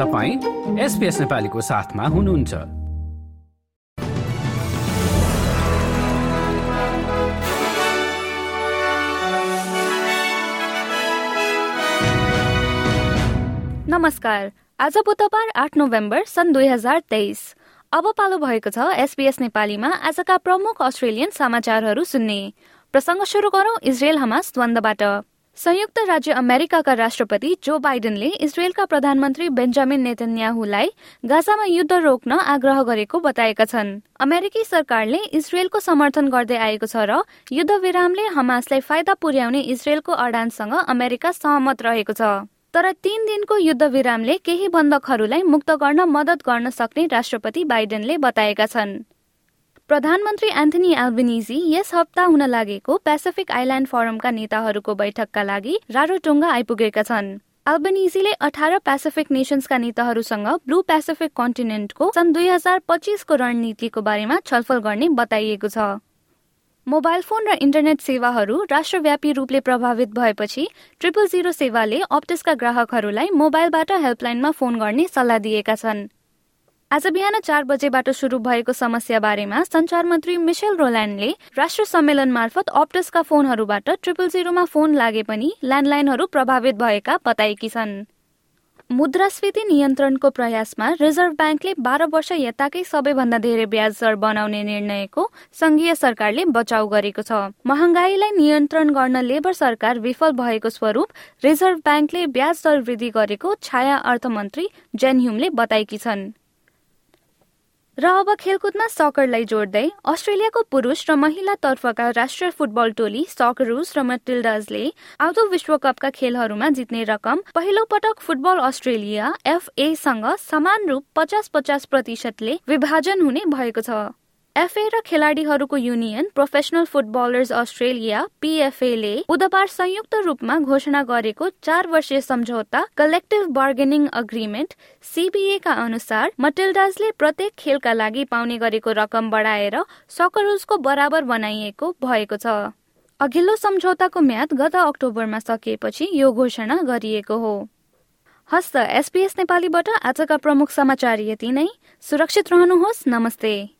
तपाईँ एसपिएस नेपालीको साथमा हुनुहुन्छ। नमस्कार। आज बुधबार आठ नोभेम्बर सन् दुई हजार तेइस। अब पालो भएको छ एसपीएस नेपालीमा आजका प्रमुख अस्ट्रेलियन समाचारहरू सुन्ने। प्रसङ्ग सुरु गरौं इजरायल हमास द्वन्दबाट संयुक्त राज्य अमेरिकाका राष्ट्रपति जो बाइडेनले इजरायलका प्रधानमन्त्री बेन्जामिन नेतन्याहुलाई गाजामा युद्ध रोक्न आग्रह गरेको बताएका छन्। अमेरिकी सरकारले इजरायलको समर्थन गर्दै आएको छ र युद्ध विरामले हमासलाई फाइदा पुर्याउने इजरायलको अडानसँग अमेरिका सहमत रहेको छ। तर तीन दिनको युद्ध विरामले केही बन्धकहरूलाई मुक्त गर्न मदत गर्न सक्ने राष्ट्रपति बाइडेनले बताएका छन्। प्रधानमन्त्री एन्थनी एल्बिनिजी यस हप्ता हुन लागेको पेसिफिक आइल्याण्ड फोरमका नेताहरूको बैठकका लागि रारोटुङ्गा आइपुगेका छन्। अल्बनिजीले अठार पेसिफिक नेसन्सका नेताहरूसँग ब्लू पेसिफिक कन्टिनेन्टको सन् दुई हजार पच्चिसको रणनीतिको बारेमा छलफल गर्ने बताइएको छ। मोबाइल फोन र इन्टरनेट सेवाहरू राष्ट्रव्यापी रूपले प्रभावित भएपछि ट्रिपल जिरो सेवाले अप्टिसका ग्राहकहरूलाई मोबाइलबाट हेल्पलाइनमा फोन गर्ने सल्लाह दिएका छन्। आज बिहान चार बजेबाट शुरू भएको समस्या बारेमा संचार मन्त्री मिसेल रोल्यान्डले राष्ट्र सम्मेलन मार्फत अप्टसका फोनहरूबाट ट्रिपल जिरोमा फोन लागे पनि ल्यान्डलाइनहरू प्रभावित भएका बताएकी छन्। मुद्रास्फीति नियन्त्रणको प्रयासमा रिजर्भ ब्याङ्कले बाह्र वर्ष यताकै सबैभन्दा धेरै ब्याज दर बनाउने निर्णयको संघीय सरकारले बचाउ गरेको छ। महँगाईलाई नियन्त्रण गर्न लेबर सरकार विफल भएको स्वरूप रिजर्भ ब्याङ्कले ब्याज दर वृद्धि गरेको छाया अर्थमन्त्री जेन ह्युमले बताएकी छन्। र अब खेलकुदमा सकरलाई जोड्दै अस्ट्रेलियाको पुरुष र महिला तर्फका राष्ट्रिय फुटबल टोली सकरुस र मटिल्डाजले आउँदो विश्वकपका खेलहरूमा जित्ने रकम पहिलो पटक फुटबल अस्ट्रेलिया एफएसँग समान रूप पचास पचास प्रतिशतले विभाजन हुने भएको छ। एफए र खेलाडीहरूको युनियन प्रोफेसनल फुटबलर्स अस्ट्रेलिया पीएफएले बुधबार संयुक्त रूपमा घोषणा गरेको चार वर्षीय सम्झौता कलेक्टिभ बार्गेनिङ अग्रिमेन्ट सीबीए का अनुसार मटिल्डाजले प्रत्येक खेलका लागि पाउने गरेको रकम बढाएर सकरुजको बराबर बनाइएको भएको छ। अघिल्लो सम्झौताको म्याद गत अक्टोबरमा सकिएपछि यो घोषणा गरिएको हो। हस्त एसपीएस नेपालीबाट आजका प्रमुख समाचार यति नै। सुरक्षित रहनुहोस् नमस्ते।